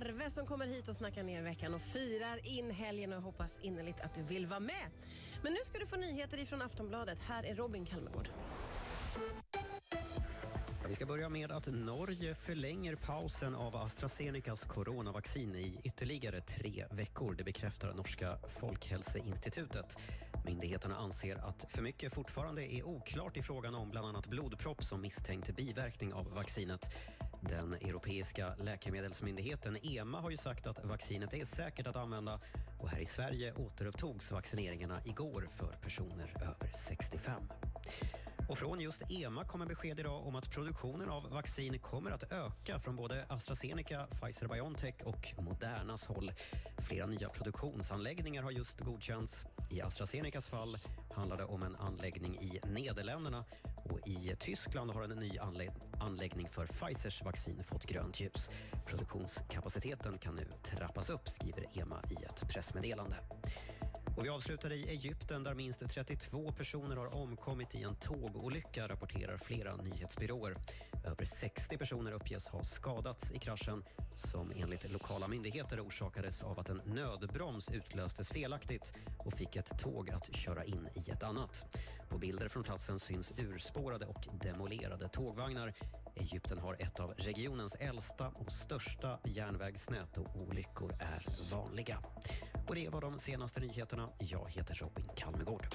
Arve som kommer hit och snackar ner veckan och firar in helgen och hoppas innerligt att du vill vara med. Men nu ska du få nyheter ifrån Aftonbladet. Här är Robin Kalmegård. Vi ska börja med att Norge förlänger pausen av AstraZenecas coronavaccin i ytterligare tre veckor. Det bekräftar norska Folkhälsoinstitutet. Myndigheterna anser att för mycket fortfarande är oklart i frågan om bland annat blodpropp som misstänkt biverkning av vaccinet. Den europeiska läkemedelsmyndigheten EMA har ju sagt att vaccinet är säkert att använda och här i Sverige återupptogs vaccineringarna igår för personer över 65. Och från just EMA kommer besked idag om att produktionen av vaccin kommer att öka från både AstraZeneca, Pfizer-Biontech och Modernas håll. Flera nya produktionsanläggningar har just godkänts. I AstraZenecas fall handlar det om en anläggning i Nederländerna och i Tyskland har en ny anläggning för Pfizers vaccin fått grönt ljus. Produktionskapaciteten kan nu trappas upp, skriver EMA i ett pressmeddelande. Och vi avslutar i Egypten där minst 32 personer har omkommit i en tågolycka rapporterar flera nyhetsbyråer. Över 60 personer uppges ha skadats i kraschen som enligt lokala myndigheter orsakades av att en nödbroms utlöstes felaktigt och fick ett tåg att köra in i ett annat. På bilder från platsen syns urspårade och demolerade tågvagnar. Egypten har ett av regionens äldsta och största järnvägsnät och olyckor är vanliga. Och det var de senaste nyheterna. Jag heter Robin Kalmegård.